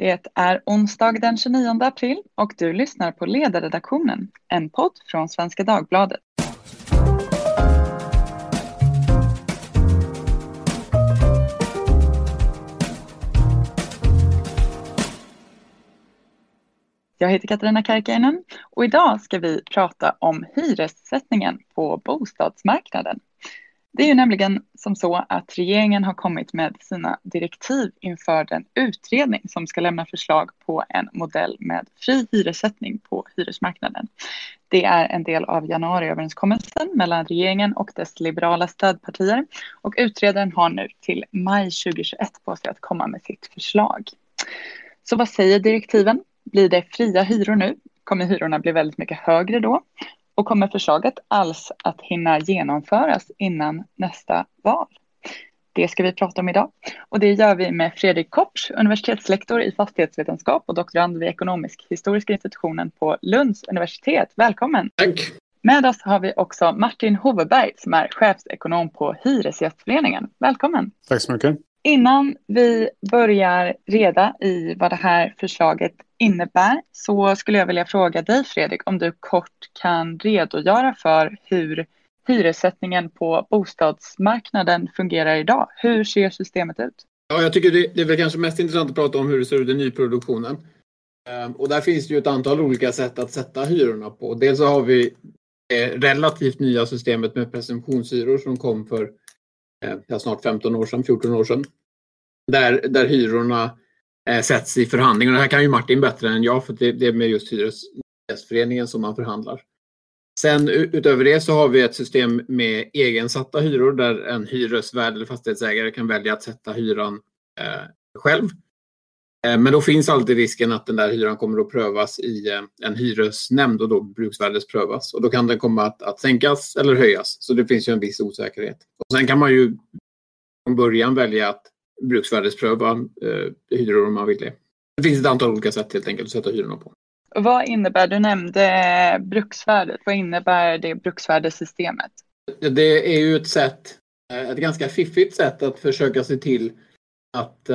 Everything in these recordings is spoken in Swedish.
Det är onsdag den 29 april och du lyssnar på Ledarredaktionen, en podd från Svenska Dagbladet. Jag heter Katarina Karkiainen och idag ska vi prata om hyressättningen på bostadsmarknaden. Det är ju nämligen som så att regeringen har kommit med sina direktiv inför den utredning som ska lämna förslag på en modell med fri hyressättning på hyresmarknaden. Det är en del av januariöverenskommelsen mellan regeringen och dess liberala stödpartier och utredaren har nu till maj 2021 på sig att komma med sitt förslag. Så vad säger direktiven? Blir det fria hyror nu? Kommer hyrorna bli väldigt mycket högre då? Och kommer förslaget alls att hinna genomföras innan nästa val? Det ska vi prata om idag och det gör vi med Fredrik Kopsch, universitetslektor i fastighetsvetenskap och doktorand vid ekonomisk historiska institutionen på Lunds universitet. Välkommen! Tack! Med oss har vi också Martin Hoveberg som är chefsekonom på Hyresgästföreningen. Välkommen! Tack så mycket! Innan vi börjar reda i vad det här förslaget innebär så skulle jag vilja fråga dig Fredrik om du kort kan redogöra för hur hyressättningen på bostadsmarknaden fungerar idag. Hur ser systemet ut? Ja, jag tycker det, är väl kanske mest intressant att prata om hur det ser ut i nyproduktionen. Ehm, och där finns det ju ett antal olika sätt att sätta hyrorna på. Dels så har vi det relativt nya systemet med presumtionshyror som kom för eh, ja, snart 15 år sedan, 14 år sedan. Där, där hyrorna eh, sätts i förhandlingar. Det här kan ju Martin bättre än jag för det, det är med just Hyresgästföreningen som man förhandlar. Sen utöver det så har vi ett system med egensatta hyror där en hyresvärd eller fastighetsägare kan välja att sätta hyran eh, själv. Eh, men då finns alltid risken att den där hyran kommer att prövas i eh, en hyresnämnd och då bruksvärdesprövas. Och då kan den komma att, att sänkas eller höjas. Så det finns ju en viss osäkerhet. Och sen kan man ju från början välja att bruksvärdespröva eh, hyror om man vill det. Det finns ett antal olika sätt helt enkelt att sätta hyrorna på. Vad innebär, du nämnde bruksvärdet, vad innebär det bruksvärdessystemet? Det är ju ett sätt, ett ganska fiffigt sätt att försöka se till att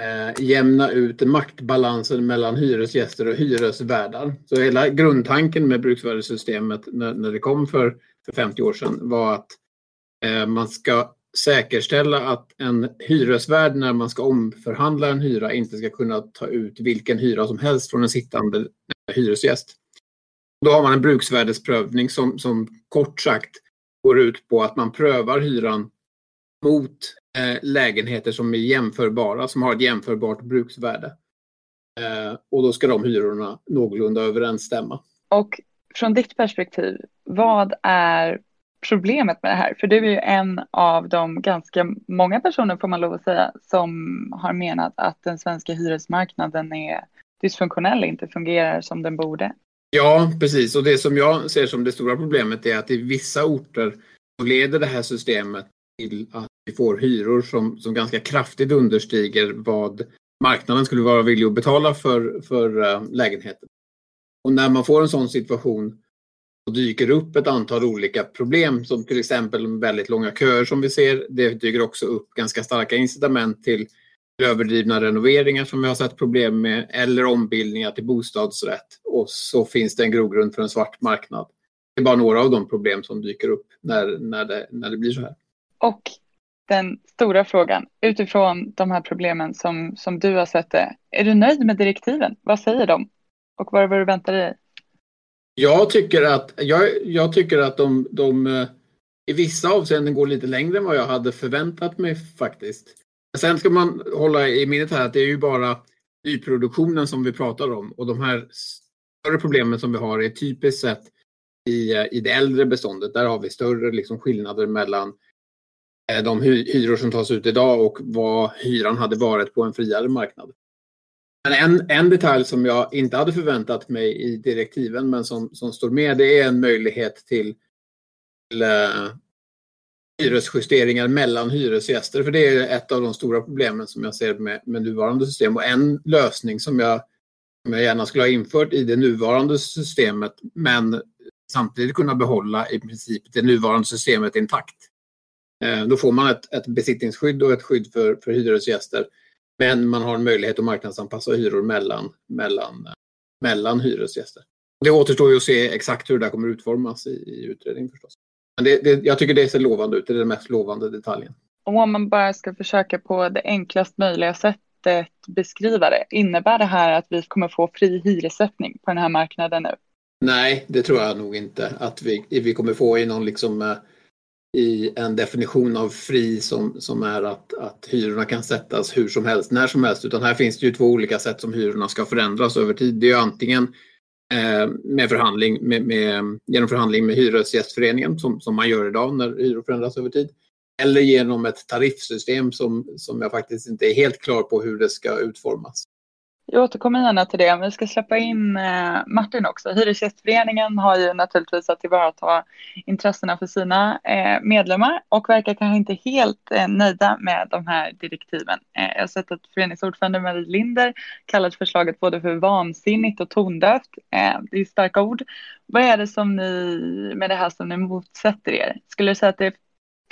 eh, jämna ut maktbalansen mellan hyresgäster och hyresvärdar. Så hela grundtanken med bruksvärdessystemet när, när det kom för, för 50 år sedan var att eh, man ska säkerställa att en hyresvärd när man ska omförhandla en hyra inte ska kunna ta ut vilken hyra som helst från en sittande hyresgäst. Då har man en bruksvärdesprövning som, som kort sagt går ut på att man prövar hyran mot lägenheter som är jämförbara, som har ett jämförbart bruksvärde. Eh, och då ska de hyrorna någorlunda överensstämma. Och från ditt perspektiv, vad är problemet med det här? För du är ju en av de ganska många personer, får man lov att säga, som har menat att den svenska hyresmarknaden är dysfunktionell, inte fungerar som den borde. Ja, precis. Och det som jag ser som det stora problemet är att i vissa orter leder det här systemet till att vi får hyror som, som ganska kraftigt understiger vad marknaden skulle vara villig att betala för, för eh, lägenheten. Och när man får en sån situation och dyker upp ett antal olika problem som till exempel väldigt långa köer som vi ser. Det dyker också upp ganska starka incitament till överdrivna renoveringar som vi har sett problem med eller ombildningar till bostadsrätt. Och så finns det en grogrund för en svart marknad. Det är bara några av de problem som dyker upp när, när, det, när det blir så här. Och den stora frågan, utifrån de här problemen som, som du har sett det, är du nöjd med direktiven? Vad säger de? Och vad är det du väntar dig? Jag tycker att, jag, jag tycker att de, de eh, i vissa avseenden går lite längre än vad jag hade förväntat mig faktiskt. Sen ska man hålla i minnet här att det är ju bara nyproduktionen som vi pratar om och de här större problemen som vi har är typiskt sett i, eh, i det äldre beståndet. Där har vi större liksom, skillnader mellan Eh, de hyror som tas ut idag och vad hyran hade varit på en friare marknad. Men en, en detalj som jag inte hade förväntat mig i direktiven men som, som står med det är en möjlighet till, till uh, hyresjusteringar mellan hyresgäster. För det är ett av de stora problemen som jag ser med, med nuvarande system. Och en lösning som jag, som jag gärna skulle ha infört i det nuvarande systemet men samtidigt kunna behålla i princip det nuvarande systemet intakt. Eh, då får man ett, ett besittningsskydd och ett skydd för, för hyresgäster Men man har en möjlighet att marknadsanpassa hyror mellan, mellan, mellan hyresgäster. Det återstår ju att se exakt hur det kommer utformas i, i utredningen förstås. Men det, det, jag tycker det ser lovande ut, det är den mest lovande detaljen. om man bara ska försöka på det enklast möjliga sättet beskriva det, innebär det här att vi kommer få fri hyressättning på den här marknaden nu? Nej, det tror jag nog inte att vi, vi kommer få i någon liksom eh, i en definition av fri som, som är att, att hyrorna kan sättas hur som helst, när som helst. Utan här finns det ju två olika sätt som hyrorna ska förändras över tid. Det är ju antingen eh, med förhandling, med, med, genom förhandling med Hyresgästföreningen som, som man gör idag när hyror förändras över tid. Eller genom ett tariffsystem som, som jag faktiskt inte är helt klar på hur det ska utformas. Jag återkommer gärna till det. Vi ska släppa in eh, Martin också. Hyresgästföreningen har ju naturligtvis att tillvarata intressena för sina eh, medlemmar och verkar kanske inte helt eh, nöjda med de här direktiven. Eh, jag har sett att föreningsordförande Marie Linder kallat förslaget både för vansinnigt och tondövt. Eh, det är starka ord. Vad är det som ni med det här som ni motsätter er? Skulle du säga att det är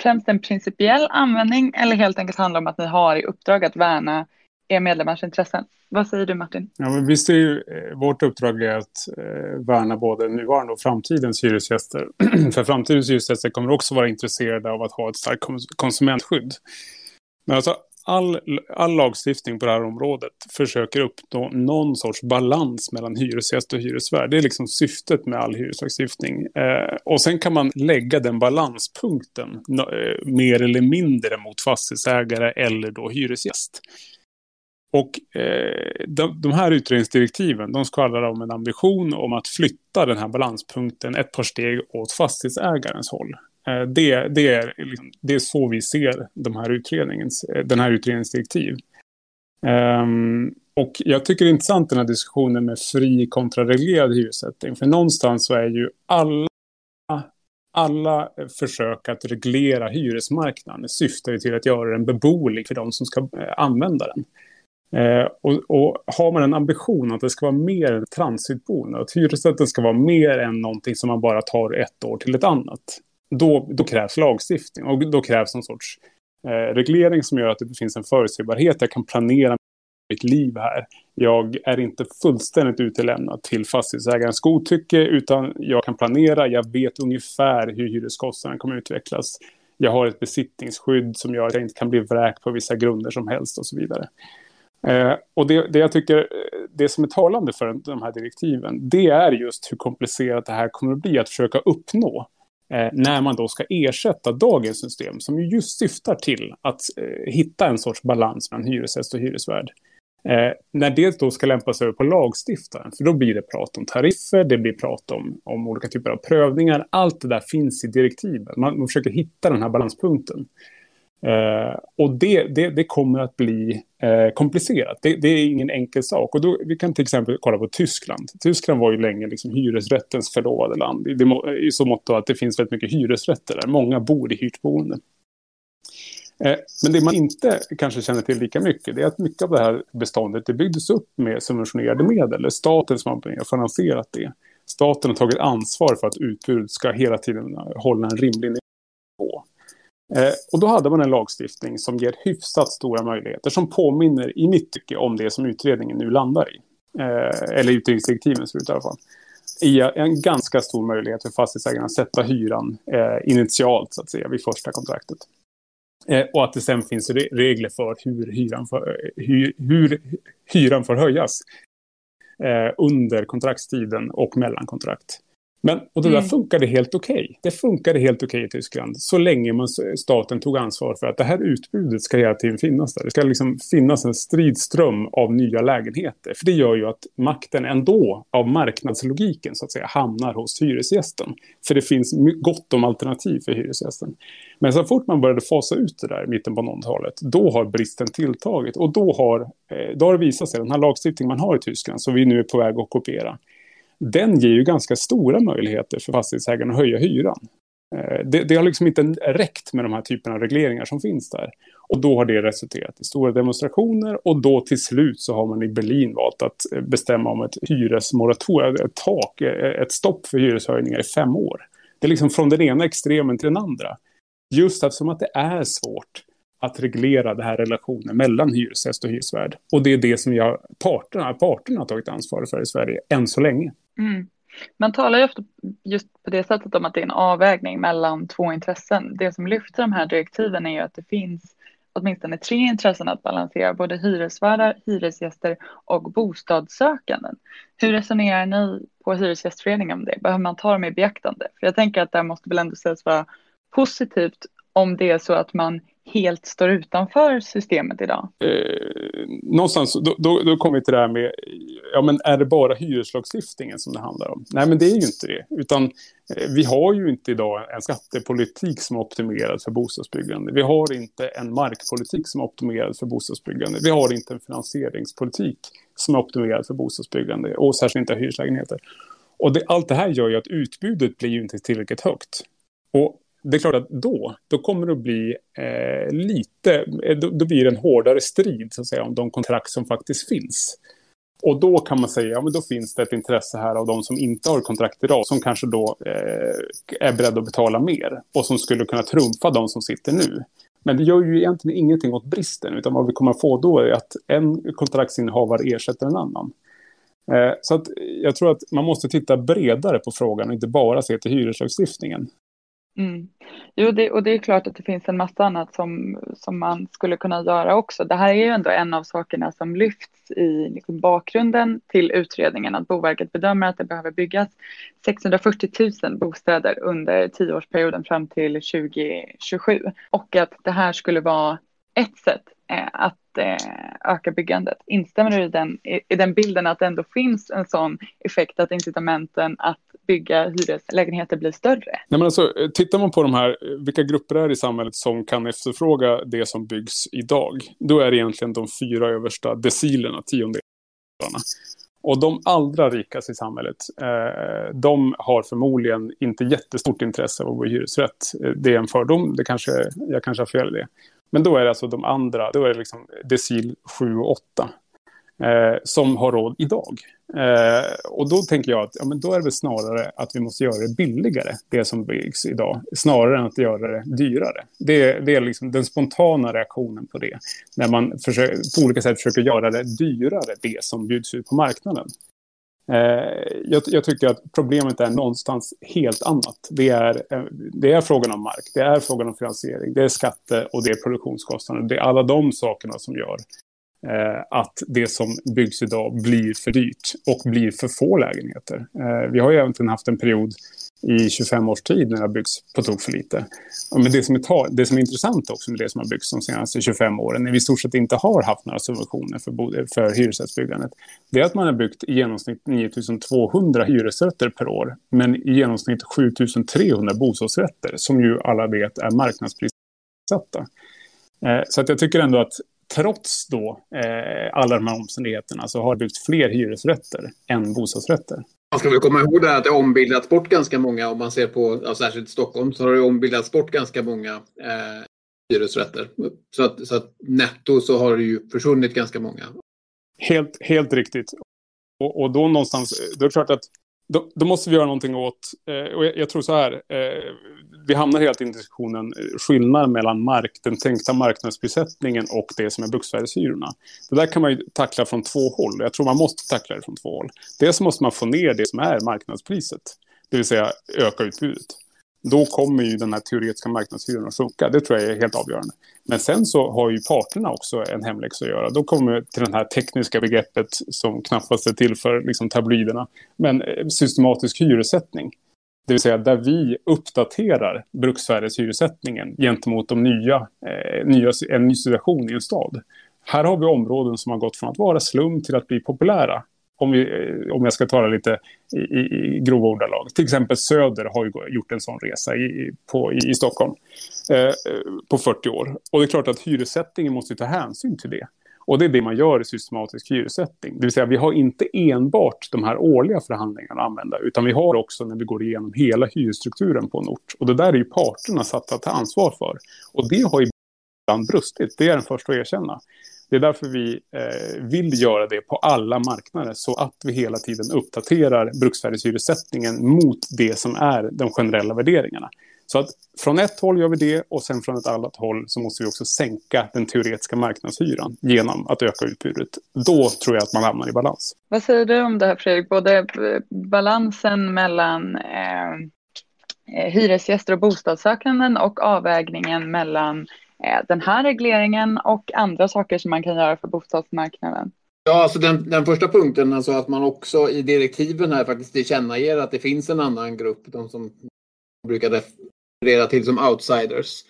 främst en principiell användning eller helt enkelt handlar om att ni har i uppdrag att värna er medlemmars intressen? Vad säger du Martin? Ja, men visst är ju, eh, vårt uppdrag är att eh, värna både nuvarande och framtidens hyresgäster. För framtidens hyresgäster kommer också vara intresserade av att ha ett starkt konsumentskydd. Men alltså all, all lagstiftning på det här området försöker uppnå någon sorts balans mellan hyresgäst och hyresvärd. Det är liksom syftet med all hyreslagstiftning. Eh, och sen kan man lägga den balanspunkten eh, mer eller mindre mot fastighetsägare eller då hyresgäst. Och eh, de, de, här utredningsdirektiven de skvallrar om en ambition om att flytta den här balanspunkten ett par steg åt fastighetsägarens håll. Eh, det, det, är, liksom, det är så vi ser de här utredningens, eh, den här utredningens direktiv. Um, ehm, och jag tycker det är intressant den här diskussionen med fri kontra reglerad hyressättning. För någonstans så är ju alla, alla försök att reglera hyresmarknaden syftar till att göra den beboelig för de som ska eh, använda den. Eh, och, och, har man en ambition att det ska vara mer än transitboende, att hyresrätten ska vara mer än någonting som man bara tar ett år till ett annat, då, då krävs lagstiftning och då krävs någon sorts eh, reglering som gör att det finns en förutsägbarhet. Jag kan planera mitt liv här. Jag är inte fullständigt utelämnad till fastighetsägarens godtycke utan jag kan planera, jag vet ungefär hur hyreskostnaden kommer utvecklas. Jag har ett besittningsskydd som gör att jag inte kan bli vräkt på vissa grunder som helst och så vidare. Eh, och det, det jag tycker, eh, det som är talande för de här direktiven, det är just hur komplicerat det här kommer att bli att försöka uppnå eh, när man då ska ersätta dagens system som just syftar till att eh, hitta en sorts balans mellan hyresgäst och hyresvärd. Eh, när det då ska lämpas över på lagstiftaren, för då blir det prat om tariffer, det blir prat om, om olika typer av prövningar. Allt det där finns i direktiven. Man, man försöker hitta den här balanspunkten. Eh, och det, det, det, kommer att bli eh, komplicerat. Det, det, är ingen enkel sak. Och då, vi kan till exempel kolla på Tyskland. Tyskland var ju länge liksom hyresrättens förlovade land. Det, I så mått att det finns väldigt mycket hyresrätter där. Många bor i hyrt boende. Eh, men det man inte kanske känner till lika mycket det är att mycket av det här beståndet det byggdes upp med subventionerade medel. Staten som har finansierat det. Staten har tagit ansvar för att utbudet ska hela tiden hålla en rimlig nivå. Eh, och då hade man en lagstiftning som ger hyfsat stora möjligheter som påminner i mitt tycke om det som utredningen nu landar i. Eh, eller utredningsdirektiven ser ut i alla fall. I en ganska stor möjlighet för fastighetsägarna att sätta hyran eh, initialt så att säga vid första kontraktet. Eh, och att det sen finns re regler för hur hyran får, hur, hur hyran får höjas eh, under kontraktstiden och mellan kontrakt. Men, och det där mm. funkade helt okej. Okay. Det funkade helt okej okay i Tyskland. Så länge man, staten tog ansvar för att det här utbudet ska hela tiden finnas där. Det ska liksom finnas en stridström av nya lägenheter. För det gör ju att makten ändå, av marknadslogiken så att säga, hamnar hos hyresgästen. För det finns gott om alternativ för hyresgästen. Men så fort man började fasa ut det där i mitten på 00-talet, då har bristen tilltagit. Och då har, eh, då har det visat sig, den här lagstiftningen man har i Tyskland, som vi nu är på väg att kopiera, den ger ju ganska stora möjligheter för fastighetsägarna att höja hyran. Eh, det, det, har liksom inte räckt med de här typerna av regleringar som finns där. Och då har det resulterat i stora demonstrationer och då till slut så har man i Berlin valt att bestämma om ett hyresmoratorium, ett tak, eh, ett stopp för hyreshöjningar i fem år. Det är liksom från den ena extremen till den andra. Just eftersom att det är svårt att reglera den här relationen mellan hyresgäst och hyresvärd. Och det är det som jag, parterna, parterna har tagit ansvar för i Sverige än så länge. Mm. Man talar ju ofta just på det sättet om att det är en avvägning mellan två intressen. Det som lyfter de här direktiven är ju att det finns åtminstone tre intressen att balansera, både hyresvärdar, hyresgäster och bostadssökanden. Hur resonerar ni på Hyresgästföreningen om det? Behöver man ta dem i beaktande? För jag tänker att det måste väl ändå sägas vara positivt om det är så att man helt står utanför systemet idag? Eh, någonstans, då, då, då kommer vi till det här med, ja men är det bara hyreslagstiftningen som det handlar om? Nej men det är ju inte det, utan eh, vi har ju inte idag en skattepolitik som är optimerad för bostadsbyggande. Vi har inte en markpolitik som är optimerad för bostadsbyggande. Vi har inte en finansieringspolitik som är optimerad för bostadsbyggande och särskilt inte hyreslägenheter. Och det, allt det här gör ju att utbudet blir ju inte tillräckligt högt. Och det är klart att då, då kommer det att bli eh, lite, eh, då, då, blir det en hårdare strid så att säga, om de kontrakt som faktiskt finns. Och då kan man säga, ja men då finns det ett intresse här av de som inte har kontrakt idag, som kanske då eh, är beredda att betala mer och som skulle kunna trumfa de som sitter nu. Men det gör ju egentligen ingenting åt bristen, utan vad vi kommer att få då är att en kontraktsinnehavare ersätter en annan. Eh, så att jag tror att man måste titta bredare på frågan och inte bara se till hyreslagstiftningen. Mm. Jo, det, och det är klart att det finns en massa annat som, som man skulle kunna göra också. Det här är ju ändå en av sakerna som lyfts i liksom bakgrunden till utredningen, att Boverket bedömer att det behöver byggas 640 000 bostäder under tioårsperioden fram till 2027 och att det här skulle vara ett sätt eh, att eh, öka byggandet. Instämmer du i den, i den bilden att det ändå finns en sån effekt att incitamenten att bygga hyreslägenheter blir större? Nej, men alltså, eh, tittar man på de här, eh, vilka grupper är i samhället som kan efterfråga det som byggs idag? Då är det egentligen de fyra översta decilerna, tiondelarna. Och de allra rikaste i samhället, eh, de har förmodligen inte jättestort intresse av att bo i hyresrätt. Eh, det är en fördom, det kanske, jag kanske har fel i det. Men då är det alltså de andra, då är det liksom decil 7 och 8 eh, som har råd idag. Eh, och då tänker jag att ja, men då är det väl snarare att vi måste göra det billigare, det som byggs idag, snarare än att göra det dyrare. Det, det är liksom den spontana reaktionen på det, när man försöker, på olika sätt försöker göra det dyrare, det som bjuds ut på marknaden. Eh, jag, jag, tycker att problemet är någonstans helt annat. Det är, eh, det är frågan om mark, det är frågan om finansiering, det är skatte och det är produktionskostnader. Det är alla de sakerna som gör Eh, att det som byggs idag blir för dyrt och blir för få lägenheter. Eh, vi har ju även haft en period i 25 års tid när det har byggts på tok för lite. Men det som, är det som är intressant också med det som har byggts de senaste 25 åren, när vi i stort sett inte har haft några subventioner för, för hyresrättsbyggandet, det är att man har byggt i genomsnitt 9200 hyresrätter per år, men i genomsnitt 7300 bostadsrätter, som ju alla vet är marknadsprissatta. Eh, så att jag tycker ändå att trots då eh, alla de här omständigheterna så har det byggts fler hyresrätter än bostadsrätter. Man ska väl komma ihåg det att det ombildats bort ganska många, om man ser på, ja, särskilt Stockholm, så har det ombildats bort ganska många eh, hyresrätter. Så att, så att netto så har det ju försvunnit ganska många. Helt, helt riktigt. Och, och då någonstans, då är det klart att då, då, måste vi göra någonting åt, eh, och jag, jag, tror så här, eh, vi hamnar helt i diskussionen eh, skillnad mellan mark, den tänkta marknadsprissättningen och det som är bruksvärdeshyrorna. Det där kan man ju tackla från två håll. Jag tror man måste tackla det från två håll. Dels måste man få ner det som är marknadspriset, det vill säga öka utbudet. Då kommer ju den här teoretiska marknadshyran att sjunka. Det tror jag är helt avgörande. Men sen så har ju parterna också en hemläxa att göra. Då kommer vi till det här tekniska begreppet som knappast är till för liksom, tabloiderna. Men eh, systematisk hyressättning. Det vill säga där vi uppdaterar bruksvärdeshyressättningen gentemot de nya, eh, nya, en ny situation i en stad. Här har vi områden som har gått från att vara slum till att bli populära. Om, vi, eh, om jag ska tala lite i, i, i grova ordalag. Till exempel Söder har ju gjort en sån resa i, på, i, i Stockholm eh, på 40 år. Och det är klart att hyressättningen måste ta hänsyn till det. Och det är det man gör i systematisk hyressättning. Det vill säga vi har inte enbart de här årliga förhandlingarna att använda, utan vi har också när vi går igenom hela hyresstrukturen på en ort. Och det där är ju parterna satta att ta ansvar för. Och det har ibland brustit, det är den första att erkänna. Det är därför vi eh, vill göra det på alla marknader så att vi hela tiden uppdaterar bruksvärdeshyressättningen mot det som är de generella värderingarna. Så att från ett håll gör vi det och sen från ett annat håll så måste vi också sänka den teoretiska marknadshyran genom att öka utbudet. Då tror jag att man hamnar i balans. Vad säger du om det här Fredrik? Både eh, balansen mellan eh, eh, hyresgäster och bostadssökanden och avvägningen mellan eh, Eh, den här regleringen och andra saker som man kan göra för bostadsmarknaden? Ja, alltså den, den första punkten, alltså att man också i direktiven här faktiskt tillkännager att det finns en annan grupp, de som brukar referera till som outsiders,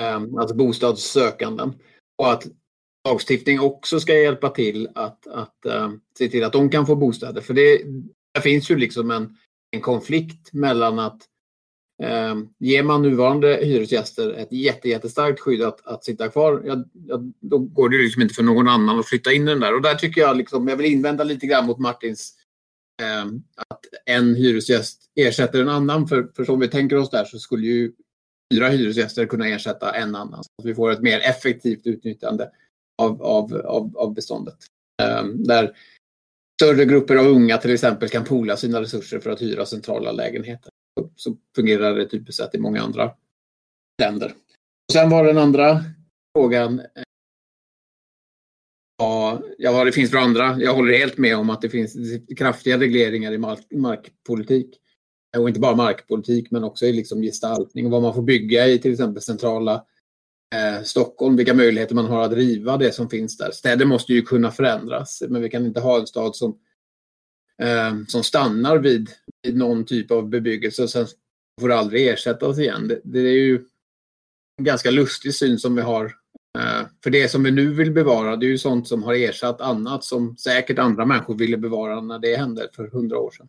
ehm, alltså bostadssökanden. Och att lagstiftning också ska hjälpa till att, att um, se till att de kan få bostäder. För det, det finns ju liksom en, en konflikt mellan att Eh, ger man nuvarande hyresgäster ett jätte, jättestarkt skydd att, att sitta kvar, ja, ja, då går det liksom inte för någon annan att flytta in den där. Och där tycker jag, liksom, jag vill invända lite grann mot Martins eh, att en hyresgäst ersätter en annan. För, för som vi tänker oss där så skulle ju fyra hyresgäster kunna ersätta en annan. Så att vi får ett mer effektivt utnyttjande av, av, av, av beståndet. Eh, där större grupper av unga till exempel kan poola sina resurser för att hyra centrala lägenheter så fungerar det typiskt sett i många andra länder. Och sen var den andra frågan eh, Ja, ja, vad det finns för andra. Jag håller helt med om att det finns kraftiga regleringar i mark markpolitik. Och inte bara markpolitik men också i liksom gestaltning och vad man får bygga i till exempel centrala eh, Stockholm. Vilka möjligheter man har att riva det som finns där. Städer måste ju kunna förändras men vi kan inte ha en stad som Eh, som stannar vid, vid någon typ av bebyggelse och sen får aldrig ersättas igen. Det, det, är ju en ganska lustig syn som vi har. Eh, för det som vi nu vill bevara det är ju sånt som har ersatt annat som säkert andra människor ville bevara när det hände för hundra år sedan.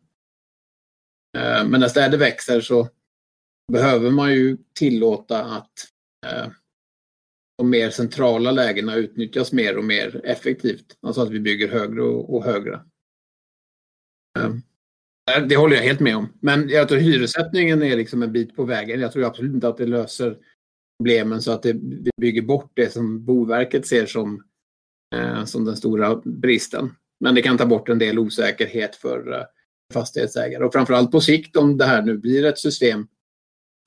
Eh, men när städer växer så behöver man ju tillåta att eh, de mer centrala lägena utnyttjas mer och mer effektivt. Alltså att vi bygger högre och, och högre. Mm. Äh, det håller jag helt med om. Men jag tror hyressättningen är liksom en bit på vägen. Jag tror absolut inte att det löser problemen så att det, bygger bort det som Boverket ser som, eh, som den stora bristen. Men det kan ta bort en del osäkerhet för eh, fastighetsägare. Och framförallt på sikt om det här nu blir ett system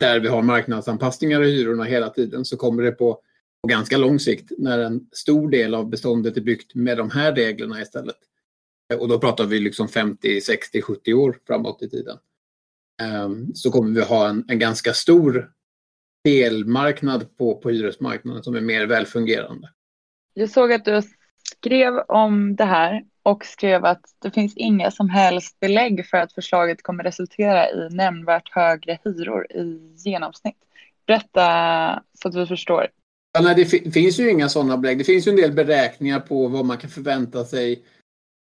där vi har marknadsanpassningar i hyrorna hela tiden så kommer det på, på ganska lång sikt när en stor del av beståndet är byggt med de här reglerna istället och då pratar vi liksom 50, 60, 70 år framåt i tiden. Ehm, så kommer vi ha en, en ganska stor delmarknad på, på hyresmarknaden som är mer välfungerande. Jag såg att du skrev om det här och skrev att det finns inga som helst belägg för att förslaget kommer resultera i nämnvärt högre hyror i genomsnitt. Berätta så att vi förstår. Ja, nej, det finns ju inga sådana belägg. Det finns ju en del beräkningar på vad man kan förvänta sig Eh,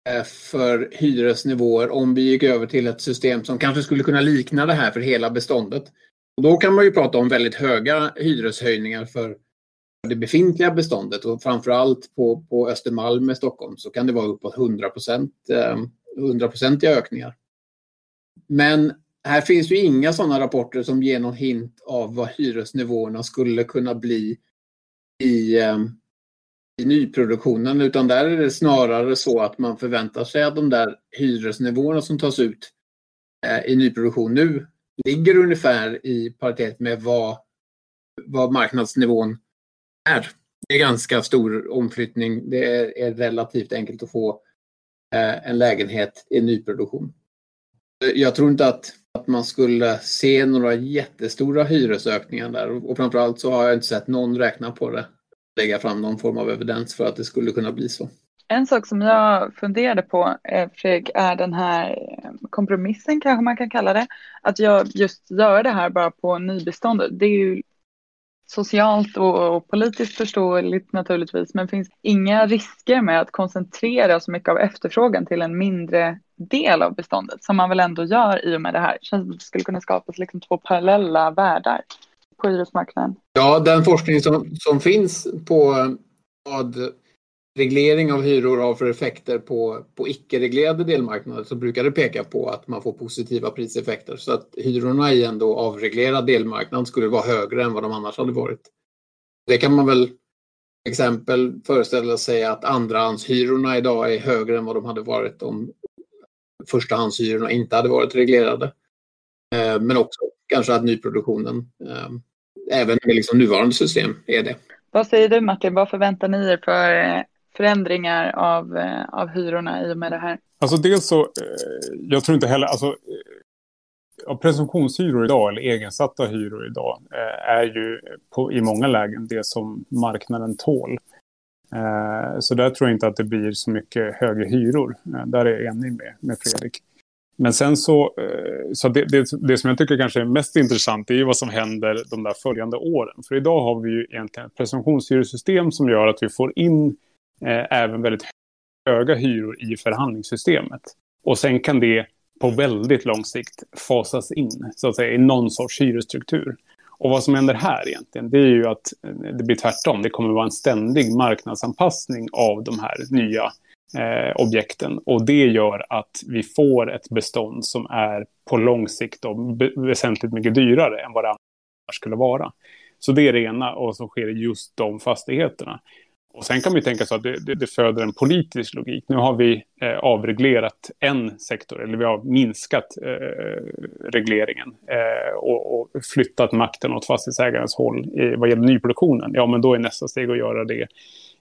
Eh, för hyresnivåer om vi gick över till ett system som kanske skulle kunna likna det här för hela beståndet. Och då kan man ju prata om väldigt höga hyreshöjningar för det befintliga beståndet och framförallt på, på Östermalm i Stockholm så kan det vara uppåt 100-procentiga eh, ökningar. Men här finns ju inga sådana rapporter som ger någon hint av vad hyresnivåerna skulle kunna bli i, eh, i nyproduktionen utan där är det snarare så att man förväntar sig att de där hyresnivåerna som tas ut eh, i nyproduktion nu ligger ungefär i paritet med vad, vad marknadsnivån är. Det är ganska stor omflyttning. Det är, är relativt enkelt att få eh, en lägenhet i nyproduktion. Jag tror inte att, att man skulle se några jättestora hyresökningar där och framförallt så har jag inte sett någon räkna på det lägga fram någon form av evidens för att det skulle kunna bli så. En sak som jag funderade på, eh, Fredrik, är den här eh, kompromissen kanske man kan kalla det. Att jag just gör det här bara på nybeståndet. Det är ju socialt och politiskt förståeligt naturligtvis, men finns inga risker med att koncentrera så mycket av efterfrågan till en mindre del av beståndet som man väl ändå gör i och med det här. Det skulle kunna skapas liksom två parallella världar på hyresmarknaden? Ja, den forskning som, som finns på eh, vad reglering av hyror har för effekter på, på icke-reglerade delmarknader så brukar det peka på att man får positiva priseffekter. Så att hyrorna i en då avreglerad delmarknad skulle vara högre än vad de annars hade varit. Det kan man väl exempel föreställa sig att andrahandshyrorna idag är högre än vad de hade varit om förstahandshyrorna inte hade varit reglerade. Eh, men också kanske att nyproduktionen eh, även med liksom nuvarande system är det. Vad säger du Martin, vad förväntar ni er för eh, förändringar av, eh, av hyrorna i och med det här? Alltså dels så, eh, jag tror inte heller, alltså ja, presumtionshyror idag, eller egensatta hyror idag, är ju på, i många lägen det som marknaden tål. Så där tror jag inte att det blir så mycket högre hyror. Där är jag enig med, med Fredrik. Men sen så, eh, så det, det, det, som jag tycker kanske är mest intressant är ju vad som händer de där följande åren. För idag har vi ju egentligen ett presumtionshyressystem som gör att vi får in eh, även väldigt höga hyror i förhandlingssystemet. Och sen kan det på väldigt lång sikt fasas in så att säga, i någon sorts hyresstruktur. Och vad som händer här egentligen, det är ju att eh, det blir tvärtom. Det kommer vara en ständig marknadsanpassning av de här nya eh, objekten. Och det gör att vi får ett bestånd som är på lång sikt då, väsentligt mycket dyrare än vad det annars skulle vara. Så det är det ena och så sker det just de fastigheterna. Och sen kan man ju tänka så att det, det, det föder en politisk logik. Nu har vi eh, avreglerat en sektor, eller vi har minskat eh, regleringen eh, och, och, flyttat makten åt fastighetsägarens håll i, vad gäller nyproduktionen. Ja, men då är nästa steg att göra det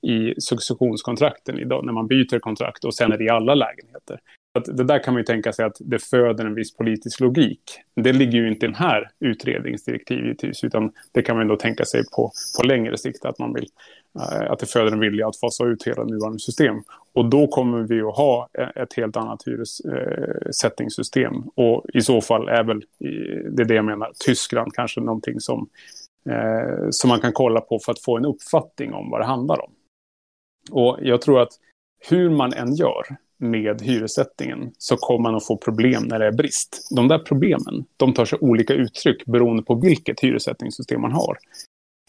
i successionskontrakten idag, när man byter kontrakt och sen är det i alla lägenheter. Att det där kan man ju tänka sig att det föder en viss politisk logik. Det ligger ju inte i den här utredningsdirektivet utan det kan man ändå tänka sig på, på längre sikt att man vill eh, att det föder en vilja att fasa ut hela nuvarande system. Och då kommer vi att ha eh, ett helt annat hyressättningssystem. Eh, och i så fall är väl, det är det jag menar, Tyskland kanske någonting som, som man kan kolla på för att få en uppfattning om vad det handlar om. Och jag tror att hur man än gör med hyressättningen så kommer man att få problem när det är brist. De där problemen de tar sig olika uttryck beroende på vilket hyressättningssystem man har.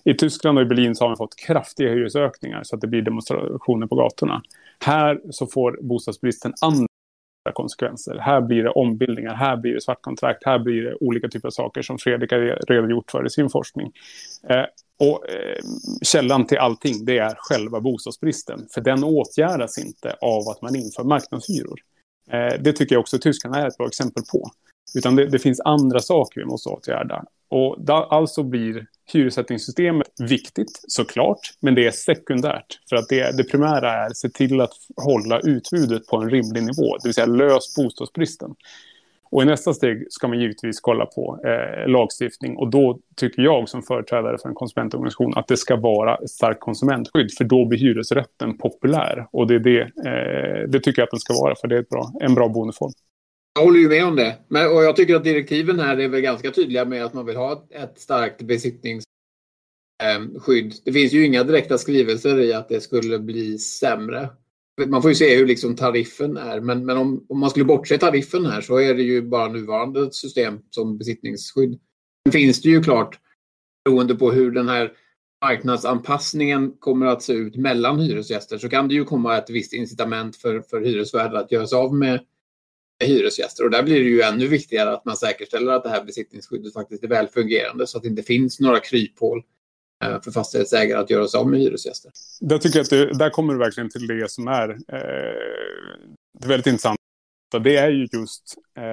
I Tyskland och i Berlin så har man fått kraftiga hyresökningar så att det blir demonstrationer på gatorna. Här så får bostadsbristen andra konsekvenser. Här blir det ombildningar, här blir det svartkontrakt, här blir det olika typer av saker som Fredrik har redogjort för i sin forskning. Eh, och eh, källan till allting det är själva bostadsbristen. För den åtgärdas inte av att man inför marknadshyror. Eh, det tycker jag också Tyskland är ett bra exempel på. Utan det, det finns andra saker vi måste åtgärda. Och där, alltså blir hyressättningssystemet viktigt, såklart, men det är sekundärt. För att det, det primära är att se till att hålla utbudet på en rimlig nivå, det vill säga lös bostadsbristen. Och i nästa steg ska man givetvis kolla på eh, lagstiftning och då tycker jag som företrädare för en konsumentorganisation att det ska vara ett starkt konsumentskydd för då blir hyresrätten populär och det, är det, eh, det tycker jag att den ska vara för det är bra, en bra boendeform. Jag håller ju med om det. Men, och jag tycker att direktiven här är väl ganska tydliga med att man vill ha ett starkt besittningsskydd. Eh, det finns ju inga direkta skrivelser i att det skulle bli sämre man får ju se hur liksom tariffen är, men, men om, om man skulle bortse tariffen här så är det ju bara nuvarande system som besittningsskydd. Sen finns det ju klart, beroende på hur den här marknadsanpassningen kommer att se ut mellan hyresgäster så kan det ju komma ett visst incitament för, för hyresvärdar att göra sig av med hyresgäster. Och där blir det ju ännu viktigare att man säkerställer att det här besittningsskyddet faktiskt är väl fungerande så att det inte finns några kryphål Eh, för fastighetsägare att göra sig av med hyresgäster. Där tycker jag att det, där kommer du verkligen till det som är, eh, det väldigt intressant. Det är ju just eh,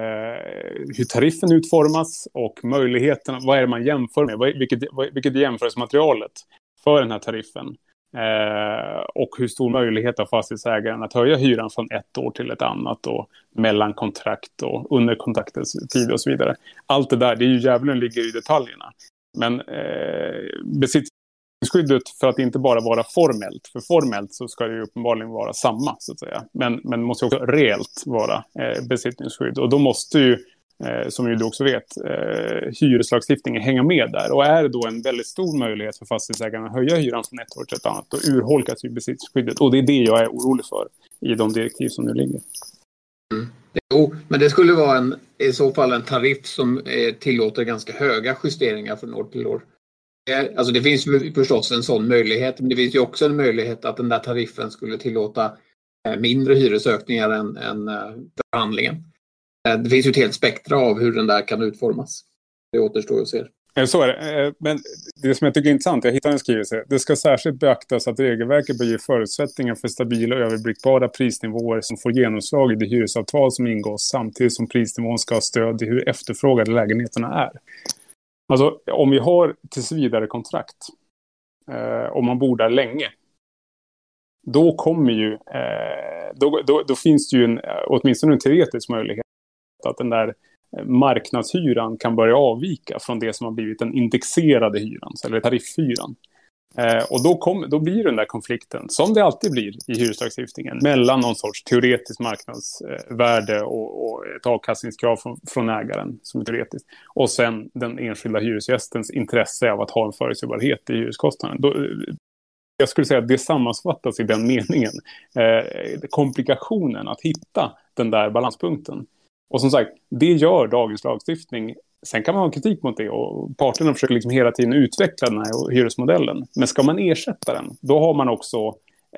hur tariffen utformas och möjligheterna. Vad är det man jämför med? Vilket, vilket är jämförelsematerialet för den här tariffen? Eh, och hur stor möjlighet har fastighetsägaren att höja hyran från ett år till ett annat och mellan kontrakt och under kontraktets tid och så vidare. Allt det där, det är ju djävulen ligger i detaljerna. Men eh, besittningsskyddet för att inte bara vara formellt, för formellt så ska det ju uppenbarligen vara samma så att säga. Men, men måste också reellt vara eh, besittningsskydd. Och då måste ju, eh, som ju du också vet, eh, hyreslagstiftningen hänga med där. Och är det då en väldigt stor möjlighet för fastighetsägarna att höja hyran från ett år till ett annat, då urholkas ju besittningsskyddet. Och det är det jag är orolig för i de direktiv som nu ligger. Jo, men det skulle vara en, i så fall en tariff som eh, tillåter ganska höga justeringar från år till år. Alltså det finns förstås en sån möjlighet, men det finns ju också en möjlighet att den där tariffen skulle tillåta eh, mindre hyresökningar än, än eh, förhandlingen. Eh, det finns ju ett helt spektra av hur den där kan utformas. Det återstår att se. Eh, så är det. Eh, men det som jag tycker är intressant, jag hittade en skrivelse. Det ska särskilt beaktas att regelverket bör ge förutsättningar för stabila och överblickbara prisnivåer som får genomslag i det hyresavtal som ingås samtidigt som prisnivån ska ha stöd i hur efterfrågade lägenheterna är. Alltså om vi har tillsvidarekontrakt eh, och man bor där länge. Då kommer ju, eh, då, då, då, finns det ju en, eh, åtminstone en teoretisk möjlighet att den där marknadshyran kan börja avvika från det som har blivit den indexerade hyran, eller tariffhyran. Eh, och då, kom, då blir den där konflikten, som det alltid blir i hyreslagstiftningen, mellan någon sorts teoretiskt marknadsvärde och, och ett avkastningskrav från, från ägaren, som är teoretiskt, och sen den enskilda hyresgästens intresse av att ha en förutsägbarhet i hyreskostnaden. Då, eh, jag skulle säga att det sammanfattas i den meningen. Eh, komplikationen att hitta den där balanspunkten. Och som sagt, det gör dagens lagstiftning Sen kan man ha kritik mot det och parterna försöker liksom hela tiden utveckla den här hyresmodellen. Men ska man ersätta den, då har man också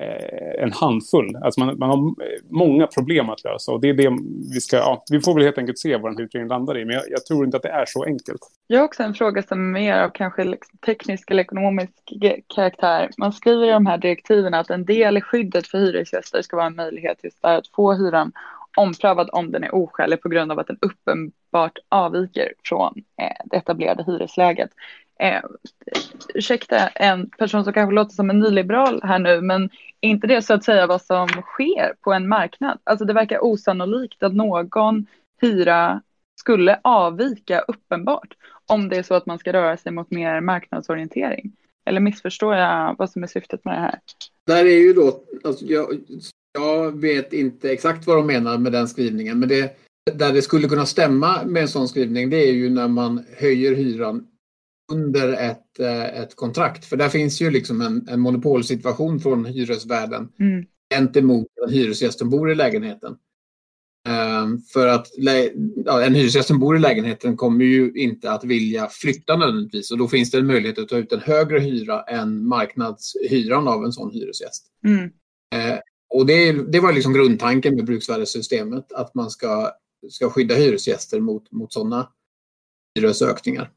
eh, en handfull. Alltså man, man, har eh, många problem att lösa och det är det vi ska, ja, vi får väl helt enkelt se vad den här utredningen landar i. Men jag, jag, tror inte att det är så enkelt. Jag har också en fråga som är mer av kanske liksom teknisk eller ekonomisk karaktär. Man skriver i de här direktiven att en del i skyddet för hyresgäster ska vara en möjlighet just där att få hyran omprövad om den är oskälig på grund av att den uppenbart avviker från eh, det etablerade hyresläget. Eh, ursäkta en person som kanske låter som en nyliberal här nu, men är inte det så att säga vad som sker på en marknad? Alltså det verkar osannolikt att någon hyra skulle avvika uppenbart om det är så att man ska röra sig mot mer marknadsorientering. Eller missförstår jag vad som är syftet med det här? Där är ju då, alltså jag, jag vet inte exakt vad de menar med den skrivningen, men det, där det skulle kunna stämma med en sån skrivning, det är ju när man höjer hyran under ett, eh, ett kontrakt. För där finns ju liksom en, en monopolsituation från hyresvärden mm. gentemot en hyresgäst som bor i lägenheten. Um, för att ja, en hyresgäst som bor i lägenheten kommer ju inte att vilja flytta nödvändigtvis och då finns det en möjlighet att ta ut en högre hyra än marknadshyran av en sån hyresgäst. Mm. Uh, och det, det var liksom grundtanken med bruksvärdessystemet, att man ska, ska skydda hyresgäster mot, mot sådana hyresökningar.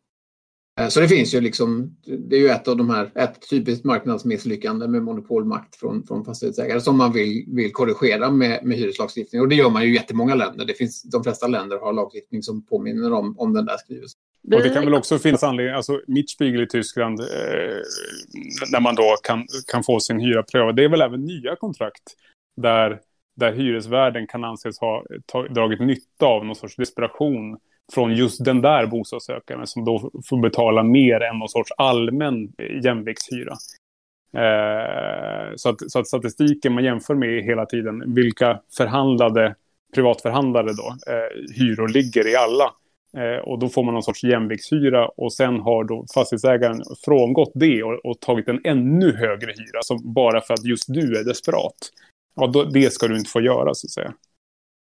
Eh, så det finns ju liksom, det är ju ett av de här, ett typiskt marknadsmisslyckande med monopolmakt från, från fastighetsägare som man vill, vill korrigera med, med hyreslagstiftning. Och det gör man ju i jättemånga länder. Det finns, de flesta länder har lagstiftning som påminner om, om den där skrivelsen. Och det kan väl också finnas anledning, alltså Mietspiegel i Tyskland, eh, när man då kan, kan få sin hyra prövad, det är väl även nya kontrakt där, där hyresvärden kan anses ha ta, dragit nytta av någon sorts desperation från just den där bostadssökaren som då får betala mer än någon sorts allmän jämviktshyra. Eh, så, att, så att statistiken man jämför med hela tiden vilka förhandlade privatförhandlade då, eh, hyror ligger i alla. Eh, och då får man någon sorts jämviktshyra och sen har då fastighetsägaren frångått det och, och, tagit en ännu högre hyra som bara för att just du är desperat. Ja, då, det ska du inte få göra så att säga.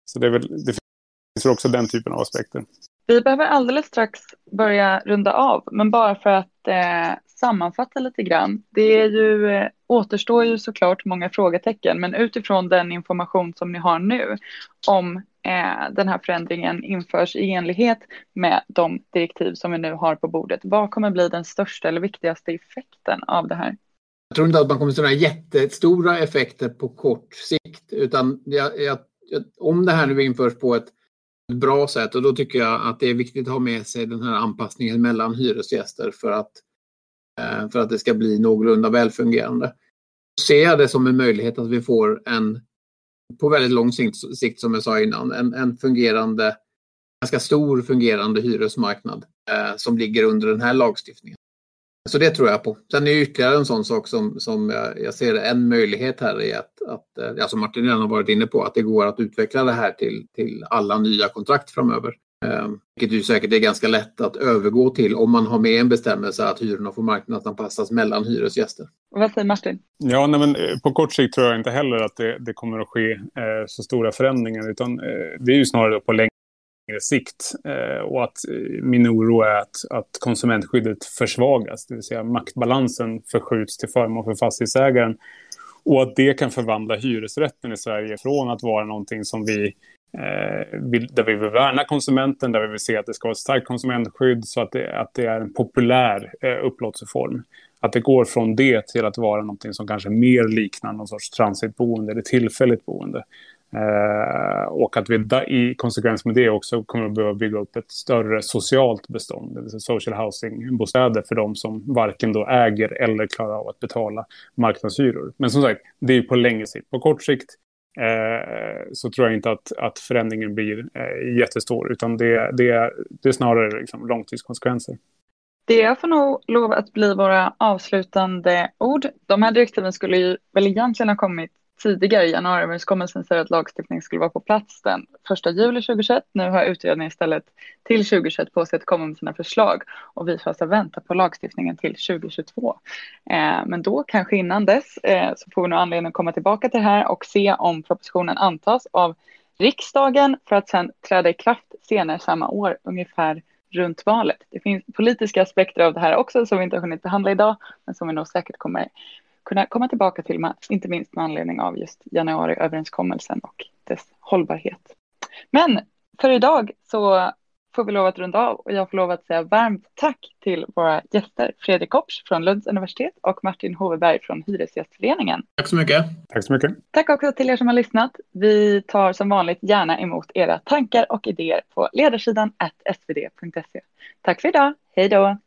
Så det, är väl, det finns också den typen av aspekter. Vi behöver alldeles strax börja runda av, men bara för att eh, sammanfatta lite grann. Det är ju, eh, återstår ju såklart många frågetecken, men utifrån den information som ni har nu om eh, den här förändringen införs i enlighet med de direktiv som vi nu har på bordet. Vad kommer bli den största eller viktigaste effekten av det här? Jag tror inte att man kommer att se några jättestora effekter på kort sikt, utan jag, jag, om det här nu införs på ett bra sätt och då tycker jag att det är viktigt att ha med sig den här anpassningen mellan hyresgäster för att, eh, för att det ska bli någorlunda välfungerande. Ser jag det som en möjlighet att vi får en, på väldigt lång sikt, sikt som jag sa innan, en, en fungerande, ganska stor fungerande hyresmarknad eh, som ligger under den här lagstiftningen. Så det tror jag på. Sen är det ytterligare en sån sak som, som jag, jag ser en möjlighet här i att, att eh, ja, som Martin redan har varit inne på, att det går att utveckla det här till, till alla nya kontrakt framöver. Eh, vilket ju säkert är ganska lätt att övergå till om man har med en bestämmelse att hyrorna får marknadsanpassas mellan hyresgäster. vad säger Martin? Ja, nej, men eh, på kort sikt tror jag inte heller att det, det kommer att ske eh, så stora förändringar. Utan eh, det är ju snarare på längre sikt. Eh, och att eh, min oro är att, att konsumentskyddet försvagas, det vill säga maktbalansen förskjuts till förmån för fastighetsägaren. Och att det kan förvandla hyresrätten i Sverige från att vara någonting som vi Eh, där vi vill värna konsumenten, där vi vill se att det ska vara ett starkt konsumentskydd så att det, att det är en populär eh, upplåtelseform. Att det går från det till att vara någonting som kanske mer liknar någon sorts transitboende eller tillfälligt boende. Eh, och att vi i konsekvens med det också kommer att behöva bygga upp ett större socialt bestånd, det vill säga social housing-bostäder för de som varken då äger eller klarar av att betala marknadshyror. Men som sagt, det är på längre sikt. På kort sikt Eh, så tror jag inte att, att förändringen blir eh, jättestor, utan det, det, det är snarare liksom långtidskonsekvenser. Det får nog lov att bli våra avslutande ord. De här direktiven skulle ju väl egentligen ha kommit tidigare januariöverenskommelsen säger att lagstiftning skulle vara på plats den 1 juli 2021. Nu har utredningen istället till 2021 på sig att komma med sina förslag och vi får alltså vänta på lagstiftningen till 2022. Eh, men då, kanske innan dess, eh, så får vi nog anledning att komma tillbaka till det här och se om propositionen antas av riksdagen för att sedan träda i kraft senare samma år, ungefär runt valet. Det finns politiska aspekter av det här också som vi inte har hunnit behandla idag, men som vi nog säkert kommer kunna komma tillbaka till, inte minst med anledning av just januariöverenskommelsen och dess hållbarhet. Men för idag så får vi lov att runda av och jag får lov att säga varmt tack till våra gäster Fredrik Kopsch från Lunds universitet och Martin Hoveberg från Hyresgästföreningen. Tack så mycket. Tack så mycket. Tack också till er som har lyssnat. Vi tar som vanligt gärna emot era tankar och idéer på ledarsidan svd.se. Tack för idag. Hej då!